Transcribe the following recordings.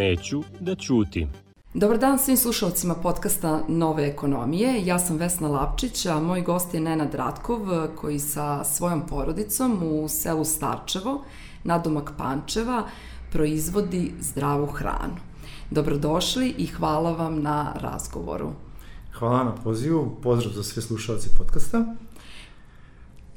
Neću da ćutim. Dobar dan svim slušalcima podcasta Nove ekonomije. Ja sam Vesna Lapčić, a moj gost je Nenad Ratkov, koji sa svojom porodicom u selu Starčevo, nadomak Pančeva, proizvodi zdravu hranu. Dobrodošli i hvala vam na razgovoru. Hvala na pozivu, pozdrav za sve slušalce podcasta.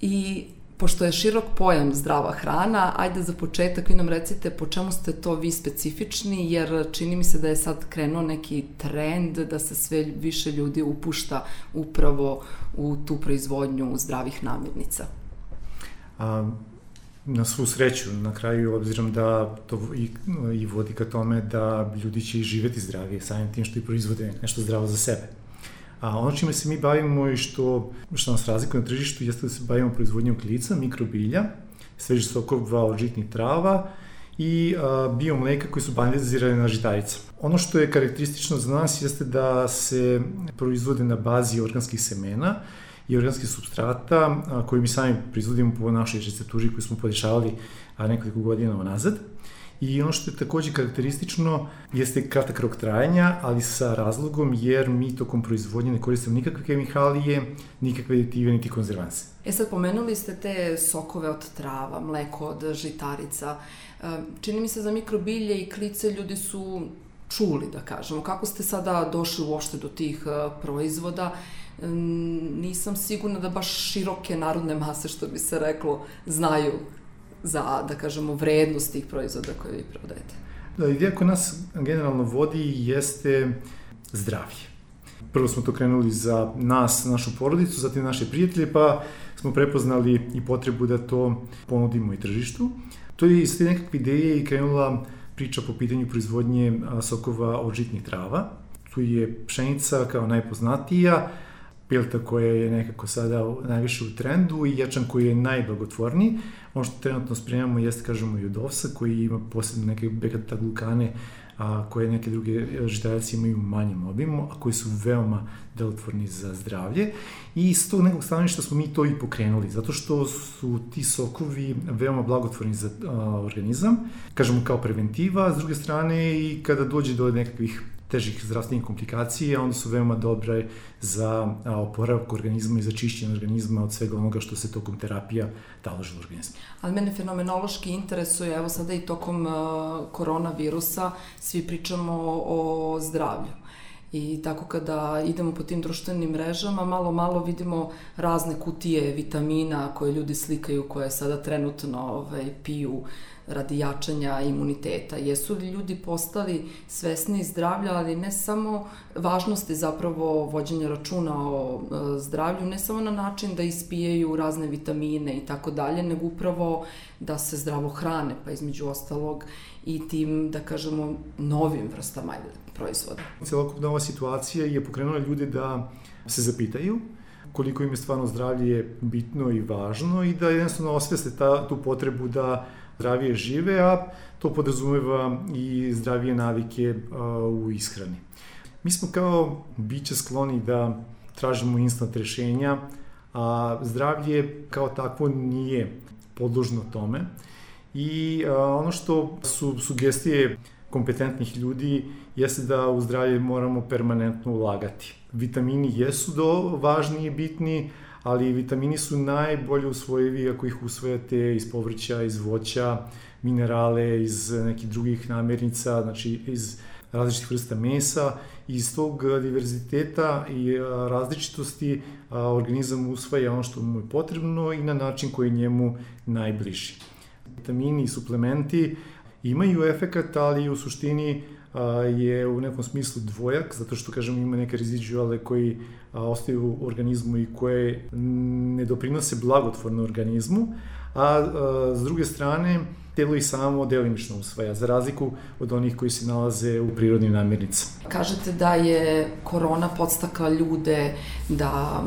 I pošto je širok pojam zdrava hrana, ajde za početak vi nam recite po čemu ste to vi specifični, jer čini mi se da je sad krenuo neki trend da se sve više ljudi upušta upravo u tu proizvodnju zdravih namirnica. A, na svu sreću, na kraju, obzirom da to i, i vodi ka tome da ljudi će i živeti zdravije, samim tim što i proizvode nešto zdravo za sebe. A ono čime se mi bavimo i što, što nas razlikuje na tržištu jeste da se bavimo proizvodnjom klica, mikrobilja, svežih sokova od žitnih trava i a, bio mleka koji su bandizirane na žitarica. Ono što je karakteristično za nas jeste da se proizvode na bazi organskih semena i organskih substrata a, koji mi sami proizvodimo po našoj recepturi koju smo podešavali a, nekoliko godina nazad. I ono što je takođe karakteristično jeste kratak rok trajanja, ali sa razlogom jer mi tokom proizvodnje ne koristimo nikakve kemikalije, nikakve aditive, niti konzervanse. E sad pomenuli ste te sokove od trava, mleko od žitarica. E, čini mi se za mikrobilje i klice ljudi su čuli, da kažemo. Kako ste sada došli uopšte do tih e, proizvoda? E, nisam sigurna da baš široke narodne mase, što bi se reklo, znaju za, da kažemo, vrednost tih proizvoda koje vi prodajete? Da, ideja koja nas generalno vodi jeste zdravlje. Prvo smo to krenuli za nas, našu porodicu, zatim naše prijatelje, pa smo prepoznali i potrebu da to ponudimo i tržištu. To je iz te nekakve ideje i krenula priča po pitanju proizvodnje sokova od žitnih trava. Tu je pšenica kao najpoznatija, pilta koja je nekako sada najviše u trendu i ječan koji je najblagotvorniji. Ono što trenutno spremamo jeste, kažemo, i od ovsa koji ima posebno neke beta glukane a, koje neke druge žitarice imaju u manjem obimu, a koji su veoma delotvorni za zdravlje. I iz tog nekog stanovišta smo mi to i pokrenuli, zato što su ti sokovi veoma blagotvorni za a, organizam, kažemo kao preventiva, s druge strane i kada dođe do nekakvih težih zdravstvenih komplikacija, onda su veoma dobre za oporavak organizma i za čišćenje organizma od svega onoga što se tokom terapija taloži u organizmu. Ali mene fenomenološki interesuje, evo sada i tokom koronavirusa, svi pričamo o zdravlju. I tako kada idemo po tim društvenim mrežama, malo malo vidimo razne kutije vitamina koje ljudi slikaju, koje sada trenutno ovaj, piju radi jačanja imuniteta. Jesu li ljudi postali svesni zdravlja, ali ne samo važnosti zapravo vođenja računa o e, zdravlju, ne samo na način da ispijaju razne vitamine i tako dalje, nego upravo da se zdravo hrane, pa između ostalog i tim, da kažemo, novim vrstama proizvoda. Celokupna ova situacija je pokrenula ljude da se zapitaju koliko im je stvarno zdravlje bitno i važno i da jednostavno osveste ta, tu potrebu da zdravije žive, a to podrazumeva i zdravije navike u ishrani. Mi smo kao biće skloni da tražimo instant rešenja, a zdravlje kao takvo nije podložno tome. I ono što su sugestije kompetentnih ljudi jeste da u zdravlje moramo permanentno ulagati. Vitamini jesu do važni i bitni, ali vitamini su najbolje usvojivi ako ih usvojate iz povrća, iz voća, minerale, iz nekih drugih namirnica, znači iz različitih vrsta mesa i iz tog diverziteta i različitosti organizam usvaja ono što mu je potrebno i na način koji je njemu najbliži. Vitamini i suplementi imaju efekat, ali u suštini je u nekom smislu dvojak, zato što, kažem, ima neke reziduale koji ostaju u organizmu i koje ne doprinose blagotvorno organizmu, a, s druge strane, telo i samo delimično usvaja, za razliku od onih koji se nalaze u prirodnim namirnicama. Kažete da je korona podstakla ljude da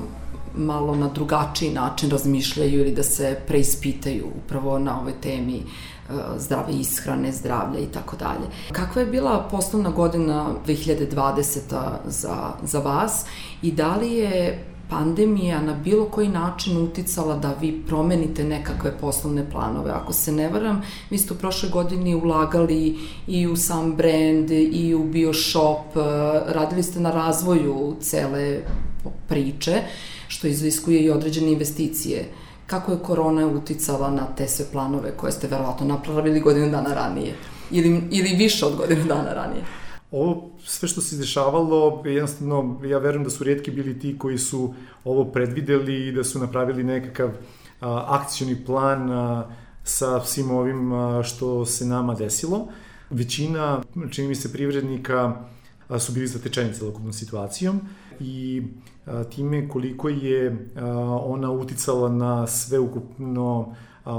malo na drugačiji način razmišljaju ili da se preispitaju upravo na ovoj temi zdrave ishrane, zdravlja i tako dalje. Kakva je bila poslovna godina 2020. za, za vas i da li je pandemija na bilo koji način uticala da vi promenite nekakve poslovne planove. Ako se ne varam, vi ste u prošle godini ulagali i u sam brand, i u BioShop, radili ste na razvoju cele priče, što iziskuje i određene investicije. Kako je korona uticala na te sve planove koje ste verovatno napravili godinu dana ranije? Ili, ili više od godinu dana ranije? Ovo sve što se dešavalo, jednostavno, ja verujem da su rijetki bili ti koji su ovo predvideli i da su napravili nekakav a, akcioni plan a, sa svim ovim a, što se nama desilo. Većina, čini mi se, privrednika a, su bili zatečeni celokupnom situacijom i time koliko je ona uticala na sveukupno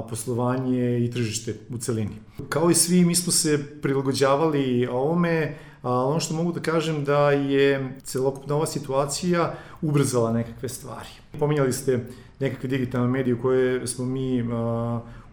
poslovanje i tržište u celini. Kao i svi, mi smo se prilagođavali ovome, a ono što mogu da kažem da je celokupna ova situacija ubrzala nekakve stvari. Pominjali ste nekakve digitalne medije u koje smo mi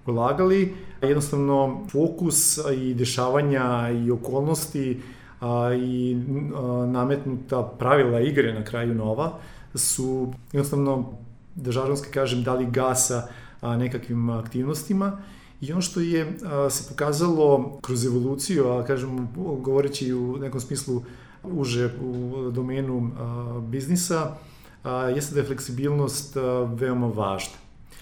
ulagali, jednostavno fokus i dešavanja i okolnosti a, i a, nametnuta pravila igre na kraju nova su jednostavno, da žaronski kažem, dali gasa a, nekakvim aktivnostima I ono što je a, se pokazalo kroz evoluciju, a kažem, govoreći u nekom smislu uže u domenu a, biznisa, a, jeste da je fleksibilnost a, veoma važna.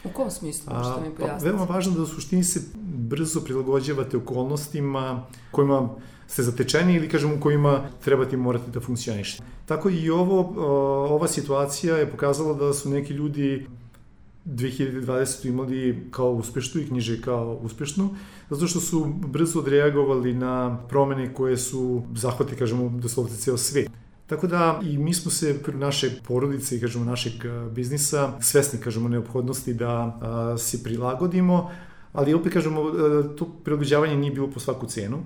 U kom smislu, što mi pojasnite? Pa, veoma važno da u suštini se brzo prilagođavate okolnostima kojima ste zatečeni ili kažem u kojima trebate i morate da funkcionišete. Tako i ovo, ova situacija je pokazala da su neki ljudi 2020. imali kao uspešnu i knjiže kao uspešnu, zato što su brzo odreagovali na promene koje su zahvati, kažemo, doslovce ceo svet. Tako da i mi smo se naše porodice i kažemo našeg biznisa svesni kažemo neophodnosti da a, se prilagodimo, ali opet kažemo to prilagođavanje nije bilo po svaku cenu.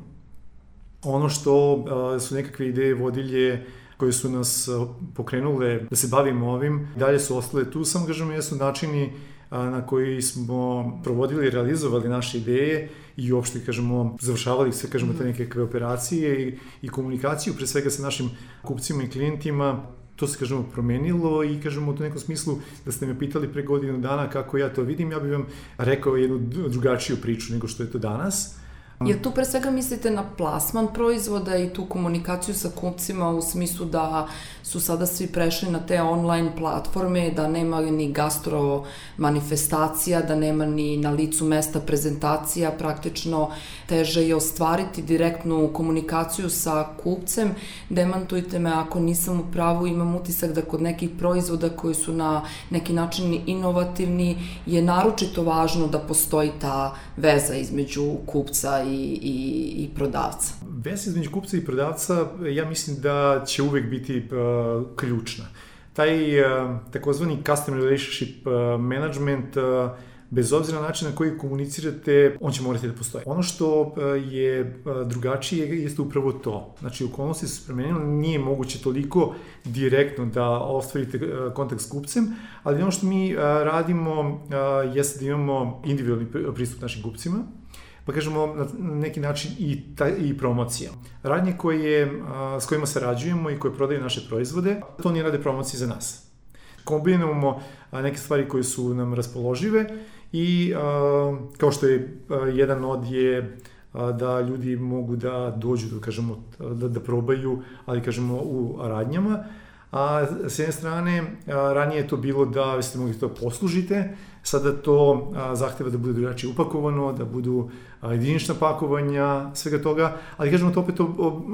Ono što su nekakve ideje vodilje koje su nas pokrenule da se bavimo ovim, dalje su ostale tu, samo kažemo jesu načini na koji smo provodili i realizovali naše ideje i uopšte, kažemo, završavali sve, kažemo, te mhm. neke operacije i, i komunikaciju, pre svega sa našim kupcima i klijentima, to se, kažemo, promenilo i, kažemo, u nekom smislu, da ste me pitali pre godinu dana kako ja to vidim, ja bih vam rekao jednu drugačiju priču nego što je to danas. Jer tu pre svega mislite na plasman proizvoda i tu komunikaciju sa kupcima u smislu da su sada svi prešli na te online platforme, da nema ni gastro manifestacija, da nema ni na licu mesta prezentacija, praktično teže je ostvariti direktnu komunikaciju sa kupcem. Demantujte me ako nisam u pravu, imam utisak da kod nekih proizvoda koji su na neki način inovativni je naročito važno da postoji ta veza između kupca i, i, i prodavca. Veza između kupca i prodavca, ja mislim da će uvek biti uh, ključna. Taj uh, takozvani customer relationship uh, management uh, bez obzira na način na koji komunicirate, on će morati da postoji. Ono što je drugačije jeste upravo to. Znači, okolnosti su promenile, nije moguće toliko direktno da ostvarite kontakt s kupcem, ali ono što mi radimo jeste da imamo individualni pristup našim kupcima, pa kažemo na neki način i, ta, i promocija. Radnje koje, a, s kojima sarađujemo i koje prodaju naše proizvode, to oni rade promocije za nas. Kombinujemo a, neke stvari koje su nam raspoložive i a, kao što je a, jedan od je da ljudi mogu da dođu, da kažemo, da, da probaju, ali kažemo u radnjama, a s jedne strane, a, ranije je to bilo da vi ste mogli to poslužite, sada to a, zahteva da bude drugačije upakovano, da budu jedinična pakovanja, svega toga, ali kažemo to opet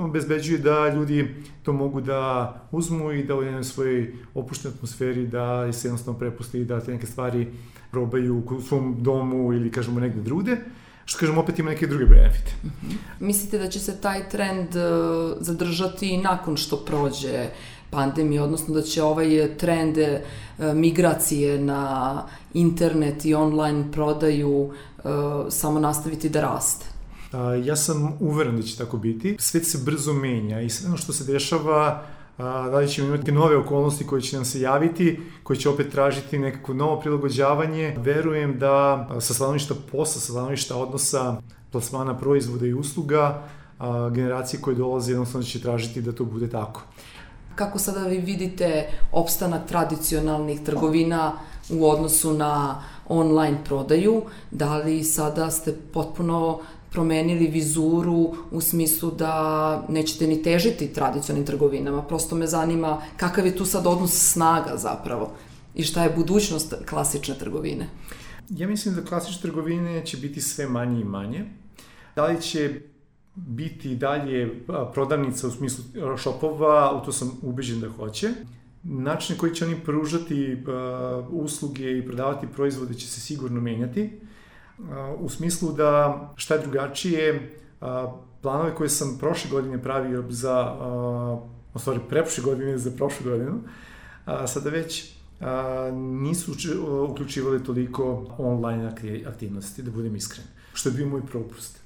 obezbeđuje da ljudi to mogu da uzmu i da u jednoj svojoj opuštenoj atmosferi da se jednostavno prepusti i da te neke stvari probaju u svom domu ili kažemo negde drude što kažem opet ima neke druge benefite. Mm -hmm. Mislite da će se taj trend uh, zadržati nakon što prođe pandemije, odnosno da će ovaj trend uh, migracije na internet i online prodaju samo nastaviti da raste? Ja sam uveren da će tako biti. Svet se brzo menja i sve ono što se dešava da li ćemo imati nove okolnosti koje će nam se javiti, koje će opet tražiti nekako novo prilagođavanje. Verujem da sa stanovišta posla, sa stanovišta odnosa plasmana proizvoda i usluga, generacije koje dolaze jednostavno će tražiti da to bude tako. Kako sada vi vidite opstanak tradicionalnih trgovina u odnosu na online prodaju? Da li sada ste potpuno promenili vizuru u smislu da nećete ni težiti tradicionalnim trgovinama? Prosto me zanima kakav je tu sad odnos snaga zapravo i šta je budućnost klasične trgovine? Ja mislim da klasične trgovine će biti sve manje i manje. Da li će biti dalje prodavnica u smislu šopova, u to sam ubeđen da hoće. Način koji će oni pružati uh, usluge i prodavati proizvode će se sigurno menjati. Uh, u smislu da šta je drugačije, uh, planove koje sam prošle godine pravio za, uh, stvari preprošle godine za prošlu godinu, uh, sada već uh, nisu uključivali toliko online aktivnosti, da budem iskren, što je bio moj propust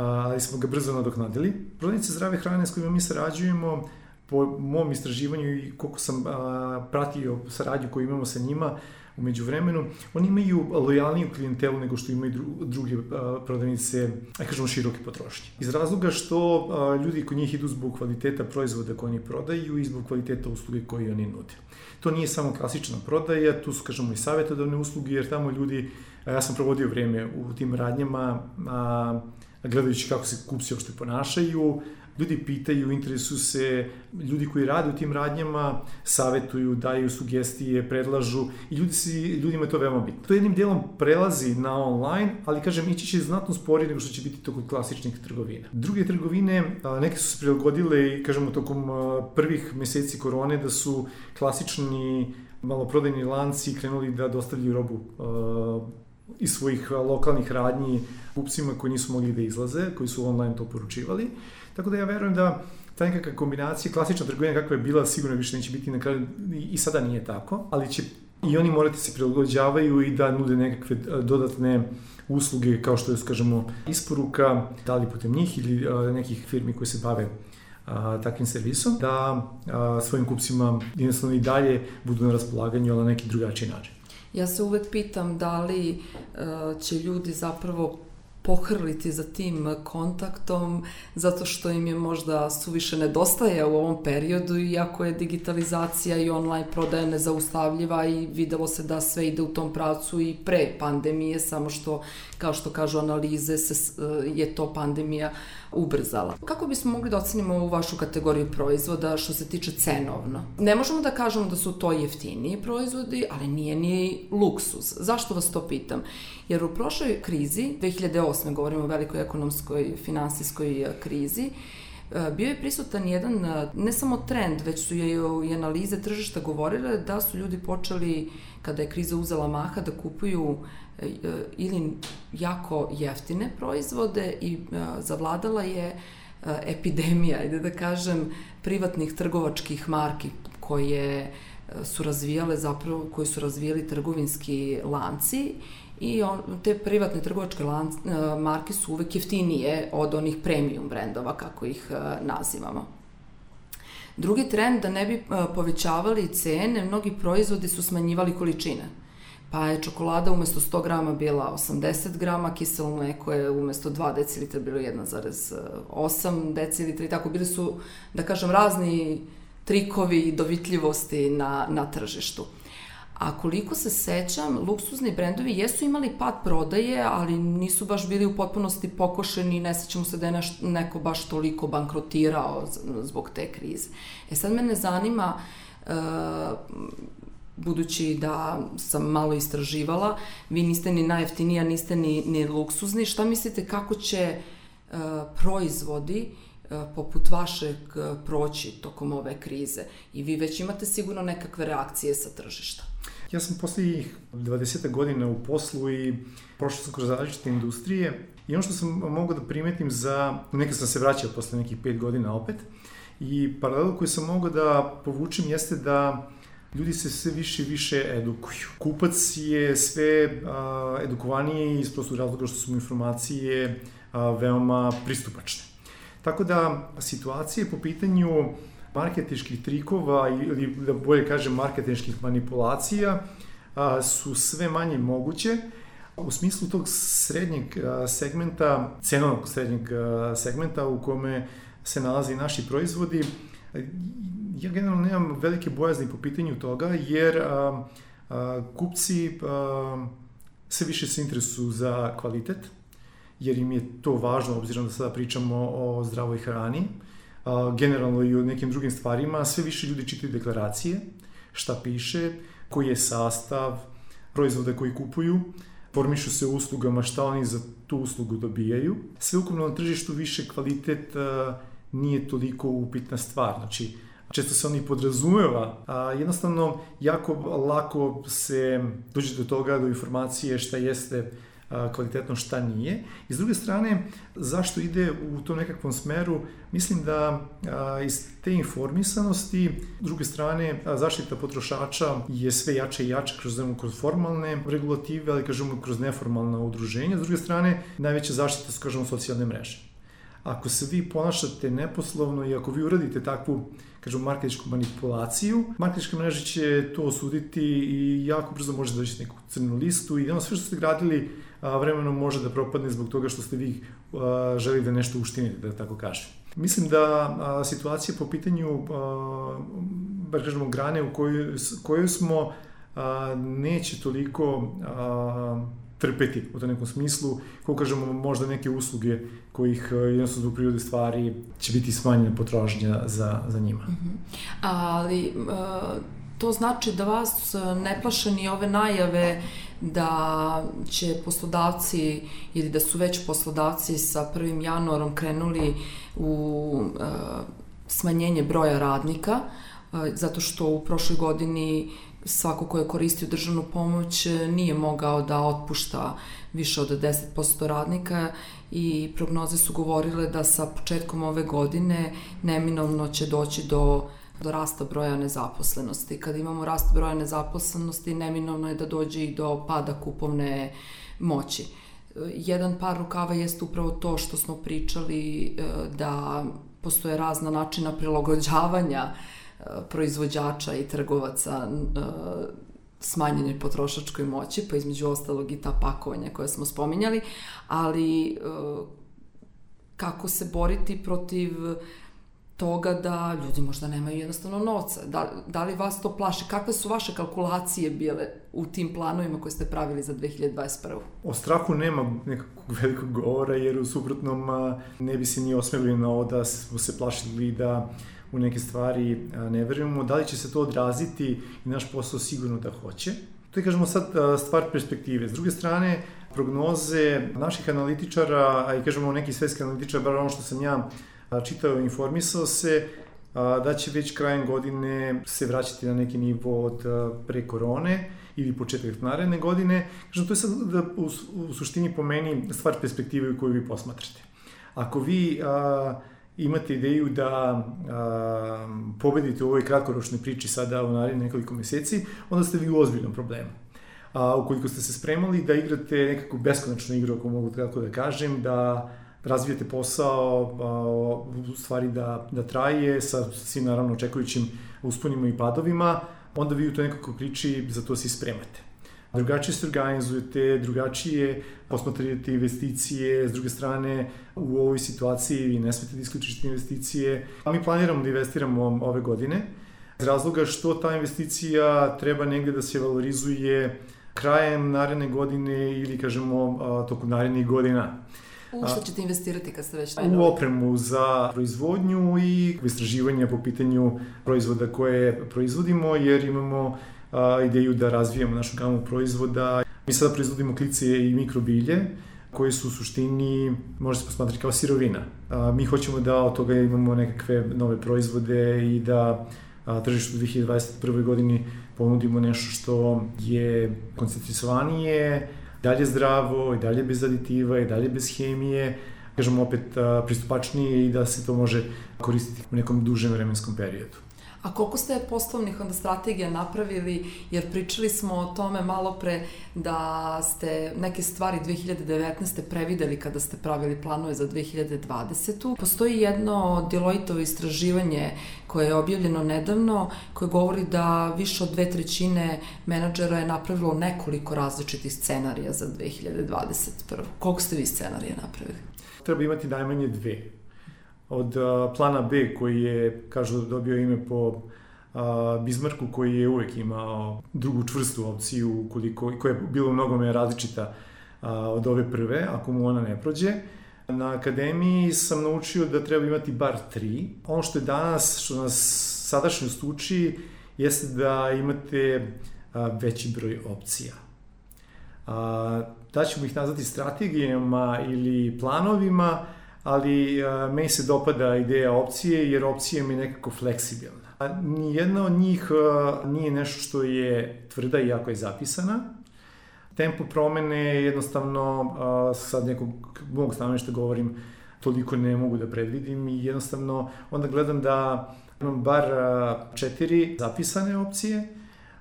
ali smo ga brzo nadoknadili. Prodavnice zdrave hrane s kojima mi sarađujemo, po mom istraživanju i koliko sam a, pratio saradnju koju imamo sa njima, umeđu vremenu, oni imaju lojalniju klijentelu nego što imaju druge a, prodavnice, aj kažemo, široke potrošnje. Iz razloga što a, ljudi kod njih idu zbog kvaliteta proizvoda koje oni prodaju i zbog kvaliteta usluge koje oni nude. To nije samo klasična prodaja, tu su, kažemo, i savjetodavne usluge, jer tamo ljudi, ja sam provodio vreme u tim radnjama, a, gledajući kako se kupci uopšte ponašaju, ljudi pitaju, interesuju se, ljudi koji rade u tim radnjama savetuju, daju sugestije, predlažu i ljudi si, ljudima je to veoma bitno. To jednim delom prelazi na online, ali kažem, ići će znatno sporije nego što će biti to kod klasičnih trgovina. Druge trgovine, neke su se prilagodile kažemo tokom prvih meseci korone da su klasični maloprodajni lanci krenuli da dostavljaju robu iz svojih lokalnih radnji kupcima koji nisu mogli da izlaze, koji su online to poručivali. Tako da ja verujem da ta nekakva kombinacija, klasična trgovina kakva je bila, sigurno više neće biti na kraju, i sada nije tako, ali će i oni morati da se prilagođavaju i da nude nekakve dodatne usluge kao što je, skažemo, isporuka, da li putem njih ili nekih firmi koji se bave a, takvim servisom, da a, svojim kupcima jednostavno i dalje budu na raspolaganju, ali na neki drugačiji način. Ja se uvek pitam da li uh, će ljudi zapravo pohrliti za tim kontaktom zato što im je možda suviše nedostaje u ovom periodu iako je digitalizacija i online prodaja nezaustavljiva i videlo se da sve ide u tom pravcu i pre pandemije samo što kao što kažu analize se, je to pandemija ubrzala. Kako bismo mogli da ocenimo ovu vašu kategoriju proizvoda što se tiče cenovno? Ne možemo da kažemo da su to jeftiniji proizvodi, ali nije ni luksus. Zašto vas to pitam? Jer u prošloj krizi, 2008. govorimo o velikoj ekonomskoj, finansijskoj e, krizi, e, bio je prisutan jedan, e, ne samo trend, već su je i analize tržišta govorile da su ljudi počeli, kada je kriza uzela maha, da kupuju ili jako jeftine proizvode i zavladala je epidemija, ide da kažem, privatnih trgovačkih marki koje su razvijale zapravo, koji su razvijali trgovinski lanci i on, te privatne trgovačke lan, e, marke su uvek jeftinije od onih premium brendova, kako ih e, nazivamo. Drugi trend, da ne bi e, povećavali cene, mnogi proizvodi su smanjivali količine. Pa je čokolada umesto 100 grama bila 80 grama, kiselo mleko je umesto 2 decilitra bilo 1,8 decilitra i tako bili su, da kažem, razni trikovi i dovitljivosti na, na tržištu. A koliko se sećam, luksuzni brendovi jesu imali pad prodaje, ali nisu baš bili u potpunosti pokošeni, ne sećamo se da je neš, neko baš toliko bankrotirao zbog te krize. E sad mene zanima, uh, budući da sam malo istraživala, vi niste ni najjeftinija, niste ni, ni luksuzni, šta mislite kako će uh, proizvodi uh, poput vašeg proći tokom ove krize i vi već imate sigurno nekakve reakcije sa tržišta? Ja sam poslednjih 20 godina u poslu i prošao sam kroz različite industrije i ono što sam mogao da primetim za, neka sam se vraćao posle nekih 5 godina opet, i paralelu koju sam mogao da povučem jeste da ljudi se sve više i više edukuju. Kupac je sve edukovaniji iz prostog razloga što su mu informacije veoma pristupačne. Tako da situacije po pitanju marketičkih trikova ili da bolje kažem marketinških manipulacija a, su sve manje moguće u smislu tog srednjeg segmenta, cenovnog srednjeg segmenta u kome se nalaze naši proizvodi, ja generalno nemam velike bojazni po pitanju toga, jer a, a, kupci a, sve više se interesuju za kvalitet, jer im je to važno, obzirom da sada pričamo o zdravoj hrani, a, generalno i o nekim drugim stvarima, sve više ljudi čitaju deklaracije, šta piše, koji je sastav, proizvoda koji kupuju, formišu se uslugama, šta oni za tu uslugu dobijaju. Sve ukupno na tržištu više kvalitet a, nije toliko upitna stvar. Znači, često se oni podrazumeva, a jednostavno jako lako se dođe do toga, do informacije šta jeste kvalitetno šta nije. I s druge strane, zašto ide u tom nekakvom smeru, mislim da iz te informisanosti, s druge strane, zaštita potrošača je sve jače i jače kroz, kroz formalne regulative, ali kažemo kroz neformalna udruženja. S druge strane, najveća zaštita su, kažemo, socijalne mreže. Ako se vi ponašate neposlovno i ako vi uradite takvu kažemo, marketičku manipulaciju, marketičke mreže će to osuditi i jako brzo može da doći neku crnu listu i ono sve što ste gradili a, vremenom može da propadne zbog toga što ste vi želi da nešto uštinite, da tako kažem. Mislim da situacija po pitanju, bar kažemo, grane u kojoj, kojoj smo, neće toliko a, trpeti u tom nekom smislu, ko kažemo možda neke usluge kojih jednostavno zbog prirode stvari će biti smanjena potrošnja za, za njima. Mm -hmm. Ali to znači da vas ne plaše ni ove najave da će poslodavci ili da su već poslodavci sa 1. januarom krenuli u uh, smanjenje broja radnika, uh, zato što u prošloj godini svako ko je koristio državnu pomoć nije mogao da otpušta više od 10% radnika i prognoze su govorile da sa početkom ove godine neminovno će doći do do rasta broja nezaposlenosti. Kad imamo rast broja nezaposlenosti, neminovno je da dođe i do pada kupovne moći. Jedan par rukava jeste upravo to što smo pričali e, da postoje razna načina prilagođavanja e, proizvođača i trgovaca e, smanjenje potrošačkoj moći, pa između ostalog i ta pakovanja koje smo spominjali, ali kako se boriti protiv toga da ljudi možda nemaju jednostavno novca. Da, da li vas to plaši? Kakve su vaše kalkulacije bile u tim planovima koje ste pravili za 2021. O strahu nema nekakvog velikog govora, jer u suprotnom ne bi se ni osmeli na ovo da smo se plašili da u neke stvari ne verujemo. Da li će se to odraziti i naš posao sigurno da hoće. To je, kažemo, sad stvar perspektive. S druge strane, prognoze naših analitičara, a i kažemo neki svetski analitičara, bar ono što sam ja čitao i informisao se da će već krajem godine se vraćati na neki nivo od pre korone ili početak naredne godine. Kažem, to je sad da, u, u suštini po meni stvar perspektive koju vi posmatrate. Ako vi a, imate ideju da a, pobedite u ovoj kratkoročnoj priči sada u narednih nekoliko meseci, onda ste vi u ozbiljnom problemu. A ukoliko ste se spremali da igrate nekakvu beskonačnu igru, ako mogu tako da kažem, da razvijete posao, u stvari da, da traje sa svim naravno očekujućim usponima i padovima, onda vi u toj nekakvoj priči za to se spremate. Drugačije se organizujete, drugačije posmatrate investicije, s druge strane u ovoj situaciji vi ne smete da isključite investicije. A mi planiramo da investiramo ove godine, iz razloga što ta investicija treba negde da se valorizuje krajem naredne godine ili kažemo tokom narednih godina. U što ćete investirati kad ste već U opremu za proizvodnju i istraživanje po pitanju proizvoda koje proizvodimo, jer imamo a, ideju da razvijemo našu gamu proizvoda. Mi sada proizvodimo klice i mikrobilje, koje su u suštini, može se posmatrati kao sirovina. A, mi hoćemo da od toga imamo nekakve nove proizvode i da a, tržištu u 2021. godini ponudimo nešto što je koncentricovanije, dalje zdravo i dalje bez aditiva i dalje bez hemije, kažemo opet pristupačnije i da se to može koristiti u nekom dužem vremenskom periodu. A koliko ste poslovnih onda strategija napravili, jer pričali smo o tome malo pre da ste neke stvari 2019. prevideli kada ste pravili planove za 2020. Postoji jedno Deloittovo istraživanje koje je objavljeno nedavno, koje govori da više od dve trećine menadžera je napravilo nekoliko različitih scenarija za 2021. Koliko ste vi scenarija napravili? Treba imati najmanje dve od plana B koji je, kažu, dobio ime po Bismarcku koji je uvek imao drugu čvrstu opciju koliko, koja je bilo mnogome različita od ove prve, ako mu ona ne prođe. Na akademiji sam naučio da treba imati bar tri. Ono što je danas, što nas sadašnjost uči, jeste da imate veći broj opcija. Da ćemo ih nazvati strategijama ili planovima, ali meni se dopada ideja opcije, jer opcija mi je nekako fleksibilna. Nijedna od njih nije nešto što je tvrda i jako je zapisana, tempo promene jednostavno sad nekog mog stanovišta govorim toliko ne mogu da predvidim i jednostavno onda gledam da imam bar četiri zapisane opcije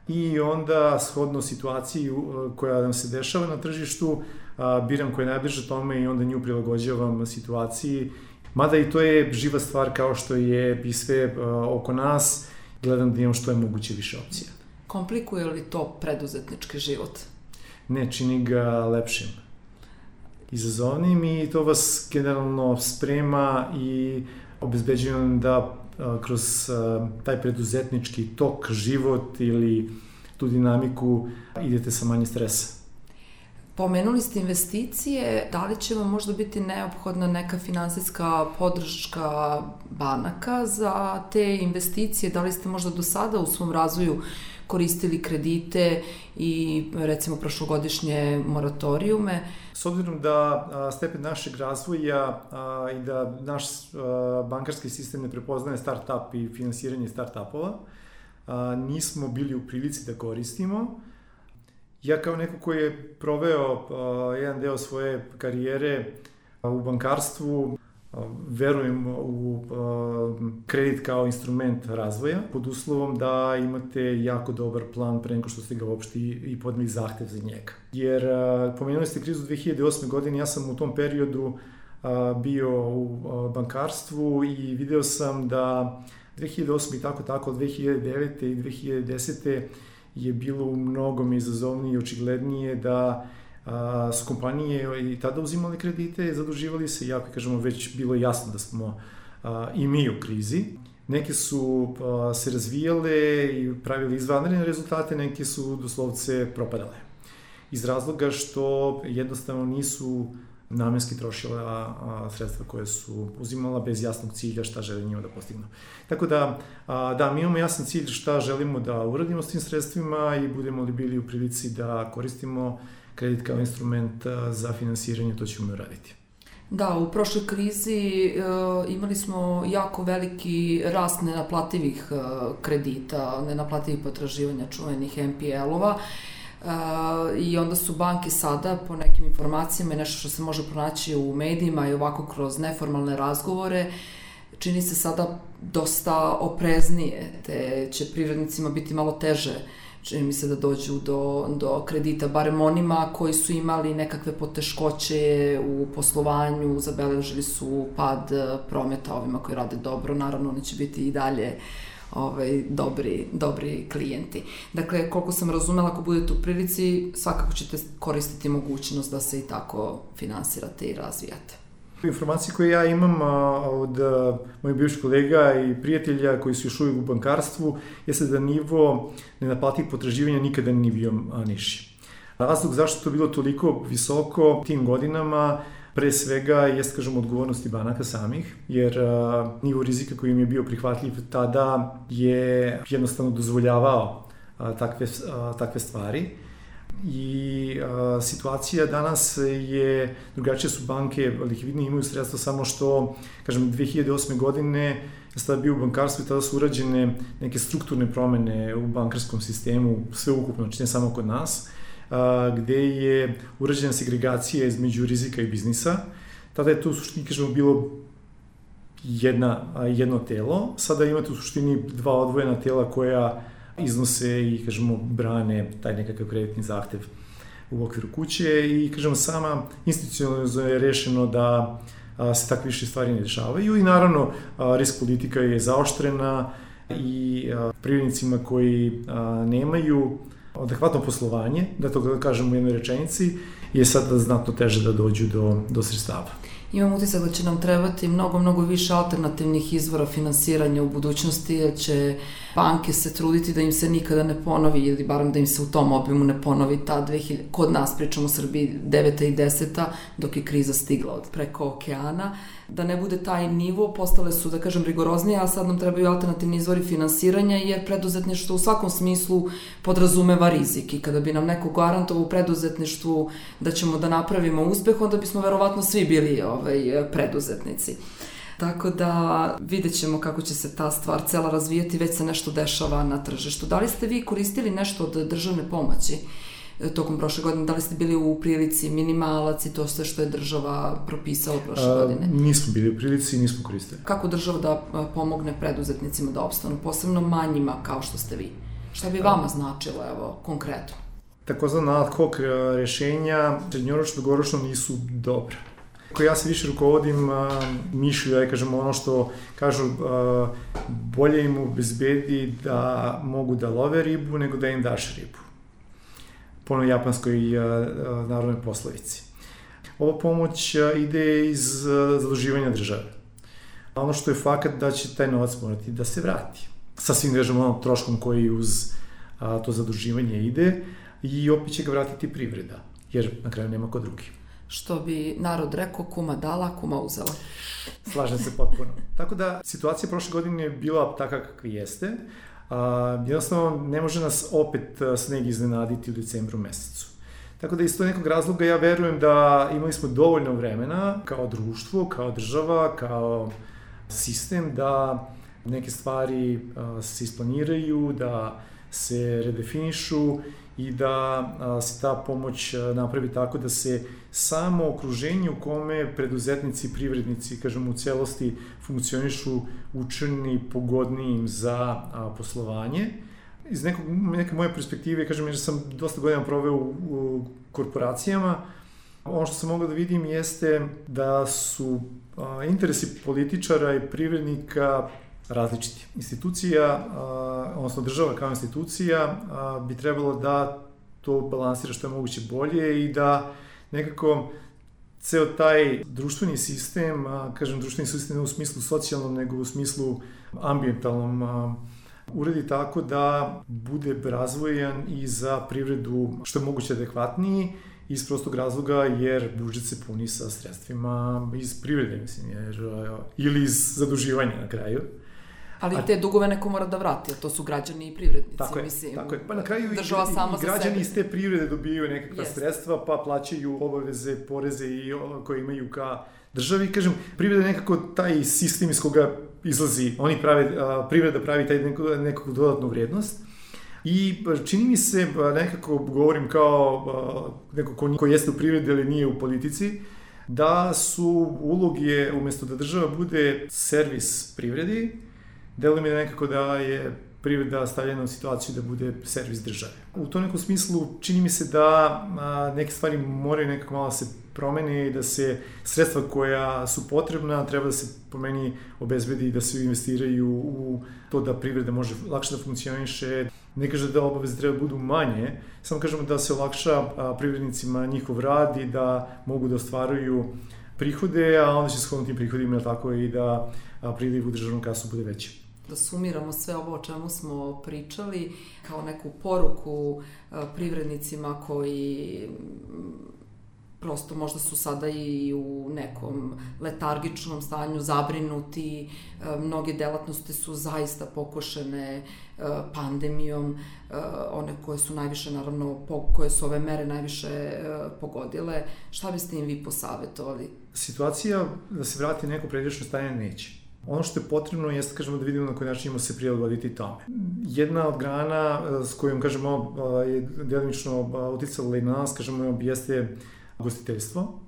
i onda shodno situaciji koja nam se dešava na tržištu biram koja je najbliže tome i onda nju prilagođavam situaciji mada i to je živa stvar kao što je i sve oko nas gledam da imam što je moguće više opcija. Komplikuje li to preduzetnički život? ne čini ga lepšim izazovnim i to vas generalno sprema i obezbeđuje vam da kroz taj preduzetnički tok, život ili tu dinamiku idete sa manje stresa. Pomenuli ste investicije, da li će vam možda biti neophodna neka finansijska podrška banaka za te investicije? Da li ste možda do sada u svom razvoju koristili kredite i recimo prošlogodišnje moratorijume. S obzirom da stepen našeg razvoja i da naš bankarski sistem ne prepoznaje start-up i finansiranje start-upova, nismo bili u prilici da koristimo. Ja kao neko koji je proveo jedan deo svoje karijere u bankarstvu, verujem u kredit kao instrument razvoja, pod uslovom da imate jako dobar plan pre nego što ste ga uopšte i podneli zahtev za njega. Jer pomenuli ste krizu 2008. godine, ja sam u tom periodu bio u bankarstvu i video sam da 2008. i tako tako, 2009. i 2010. je bilo u mnogom izazovnije i očiglednije da a, s kompanije i tada uzimali kredite, zaduživali se, jako kažemo već bilo jasno da smo a, i mi u krizi. Neke su a, se razvijale i pravili izvanredne rezultate, neke su doslovce propadale. Iz razloga što jednostavno nisu namenski trošila a, sredstva koje su uzimala bez jasnog cilja šta žele njima da postignu. Tako da, a, da, mi imamo jasan cilj šta želimo da uradimo s tim sredstvima i budemo li bili u prilici da koristimo kredit kao instrument za finansiranje, to ćemo uraditi. Da, u prošloj krizi e, imali smo jako veliki rast nenaplativih e, kredita, nenaplativih potraživanja čuvenih NPL-ova e, i onda su banke sada, po nekim informacijama i nešto što se može pronaći u medijima i ovako kroz neformalne razgovore, čini se sada dosta opreznije, te će privrednicima biti malo teže uh, čini mi se da dođu do, do kredita, barem onima koji su imali nekakve poteškoće u poslovanju, zabeležili su pad e, prometa ovima koji rade dobro, naravno oni će biti i dalje ovaj, dobri, dobri klijenti. Dakle, koliko sam razumela, ako budete u prilici, svakako ćete koristiti mogućnost da se i tako finansirate i razvijate. Informacije koje ja imam od mojih bivših kolega i prijatelja koji su još uvijek u bankarstvu jeste da nivo nenaplativih potraživanja nikada nije bio niži. Razlog zašto to bilo toliko visoko tim godinama pre svega jest, kažem, odgovornosti banaka samih, jer a, nivo rizika koji im je bio prihvatljiv tada je jednostavno dozvoljavao a, takve, a, takve stvari i a, situacija danas je, drugačije su banke, likvidne imaju sredstva samo što, kažem, 2008. godine sam bio u bankarstvu i tada su urađene neke strukturne promene u bankarskom sistemu, sve ukupno, znači ne samo kod nas, a, gde je urađena segregacija između rizika i biznisa. Tada je to u suštini, kažemo, bilo jedna, jedno telo. Sada imate u suštini dva odvojena tela koja iznose i, kažemo, brane taj nekakav kreditni zahtev u okviru kuće i, kažemo, sama institucionalno je rešeno da se takve više stvari ne dešavaju i naravno risk politika je zaoštrena i privrednicima koji nemaju adekvatno poslovanje, da to kažemo u jednoj rečenici, je sad znatno teže da dođu do, do sredstava. Imam utisak da će nam trebati mnogo, mnogo više alternativnih izvora finansiranja u budućnosti, jer će banke se truditi da im se nikada ne ponovi, ili barem da im se u tom obimu ne ponovi ta 2000, kod nas pričamo u Srbiji 9. i 10. dok je kriza stigla od preko okeana, da ne bude taj nivo, postale su, da kažem, rigoroznije, a sad nam trebaju alternativni izvori finansiranja, jer preduzetništvo u svakom smislu podrazumeva rizik i kada bi nam neko garantovao u preduzetništvu da ćemo da napravimo uspeh, onda bismo verovatno svi bili ovaj, preduzetnici. Tako da vidjet ćemo kako će se ta stvar cela razvijati, već se nešto dešava na tržištu. Da li ste vi koristili nešto od državne pomoći? Tokom prošle godine? Da li ste bili u prilici minimalac i to sve što je država propisala prošle A, godine? Nismo bili u prilici i nismo koristili. Kako država da pomogne preduzetnicima da opstanu, posebno manjima kao što ste vi? Šta bi vama značilo, evo, konkretno? Takozvana ad hoc rešenja srednjoročno, dugoročno nisu dobra. Ako ja se više rukovodim a, mišlju, ja kažem ono što kažu a, bolje im obezbedi da mogu da love ribu nego da im daš ribu po japanskoj narodnoj poslovici. Ova pomoć ide iz zaduživanja države. Ono što je fakat da će taj novac morati da se vrati. Sa svim, kažemo, onom troškom koji uz a, to zaduživanje ide i opet će ga vratiti privreda, jer na kraju nema ko drugi. Što bi narod rekao, kuma dala, kuma uzela. Slažem se potpuno. Tako da, situacija prošle godine je bila taka kakva jeste, a, jednostavno ne može nas opet sneg iznenaditi u decembru mesecu. Tako da iz nekog razloga ja verujem da imali smo dovoljno vremena kao društvo, kao država, kao sistem da neke stvari a, se isplaniraju, da se redefinišu i da se ta pomoć napravi tako da se samo okruženje u kome preduzetnici i privrednici, kažemo, u celosti funkcionišu učini pogodnijim za poslovanje. Iz nekog, neke moje perspektive, kažem, jer sam dosta godina proveo u, u korporacijama, ono što sam mogao da vidim jeste da su interesi političara i privrednika različiti. Institucija, odnosno država kao institucija, bi trebalo da to balansira što je moguće bolje i da nekako ceo taj društveni sistem, kažem društveni sistem ne u smislu socijalnom, nego u smislu ambientalnom, uredi tako da bude razvojan i za privredu što je moguće adekvatniji, iz prostog razloga jer budžet se puni sa sredstvima iz privrede, mislim, jer, ili iz zaduživanja na kraju. Ali a, te dugove neko mora da vrati, a to su građani i privrednici, tako je, mislim. Tako je, pa na kraju država i, sama i, i građani iz te privrede dobijaju nekakva yes. sredstva, pa plaćaju obaveze, poreze i koje imaju ka državi. Kažem, privreda je nekako taj sistem iz koga izlazi, oni prave, privreda pravi taj neko, nekakvu dodatnu vrednost. I čini mi se, nekako govorim kao neko ko, ko jeste u privredi, ali nije u politici, da su uloge, umesto da država bude servis privredi, deluje mi da nekako da je privreda stavljena u situaciju da bude servis države. U tom nekom smislu čini mi se da neke stvari moraju nekako malo se promene i da se sredstva koja su potrebna treba da se po meni obezbedi i da se investiraju u to da privreda može lakše da funkcioniše. Ne kaže da obaveze treba da budu manje, samo kažemo da se olakša privrednicima njihov rad i da mogu da ostvaruju prihode, a onda će se tim prihodima tako i da priliv u državnom kasu bude veći da sumiramo sve ovo o čemu smo pričali kao neku poruku e, privrednicima koji prosto možda su sada i u nekom letargičnom stanju zabrinuti, e, mnoge delatnosti su zaista pokošene e, pandemijom, one koje su najviše, naravno, koje su ove mere najviše pogodile. Šta biste im vi posavetovali? Situacija da se vrati neko predično stanje neće Ono što je potrebno jeste, kažemo, da vidimo na koji način ćemo se prilagoditi tome. Jedna od grana e, s kojom, kažemo, e, je delimično e, uticala i na nas, kažemo, jeste gostiteljstvo.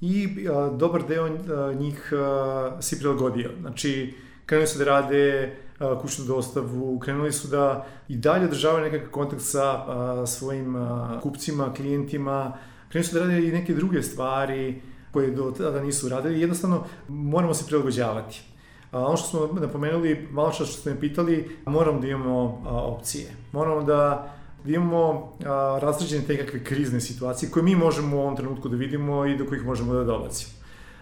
I a, dobar deo a, njih a, si prilagodio. Znači, krenuli su da rade a, kućnu dostavu, krenuli su da i dalje održavaju nekakav kontakt sa a, svojim a, kupcima, klijentima, krenuli su da rade i neke druge stvari, koje do tada nisu radili. Jednostavno, moramo se prilagođavati. A, ono što smo napomenuli, malo što ste me pitali, moramo da imamo a, opcije. Moramo da da imamo a, razređene te kakve krizne situacije koje mi možemo u ovom trenutku da vidimo i do kojih možemo da dolazimo.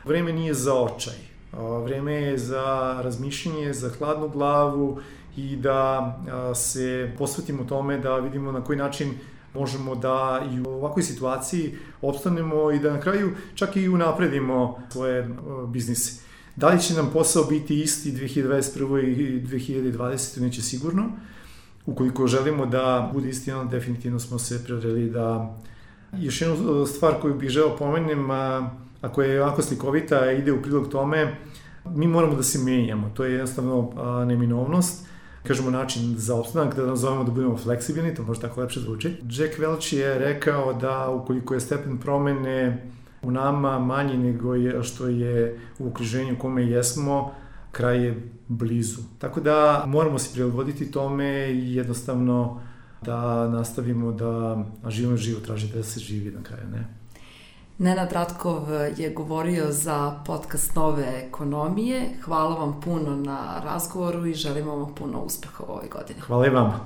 vreme nije za očaj. Vreme je za razmišljanje, za hladnu glavu i da se posvetimo tome da vidimo na koji način možemo da i u ovakvoj situaciji opstanemo i da na kraju čak i unapredimo svoje biznise. Da li će nam posao biti isti 2021. i 2020. neće sigurno. Ukoliko želimo da bude isti, onda definitivno smo se preodreli da još jednu stvar koju bih želeo pomenem, a, a koja je ovako slikovita, ide u prilog tome, mi moramo da se menjamo. To je jednostavno a, neminovnost kažemo, način za opstanak, da nazovemo da budemo fleksibilni, to možda tako lepše zvuči. Jack Welch je rekao da ukoliko je stepen promene u nama manji nego je, što je u okruženju kome jesmo, kraj je blizu. Tako da moramo se prilagoditi tome i jednostavno da nastavimo da živimo život, traži da se živi na kraju, ne? Nenad Ratkov je govorio za podcast Nove ekonomije. Hvala vam puno na razgovoru i želimo vam puno uspeha u ovoj godini. Hvala i vama.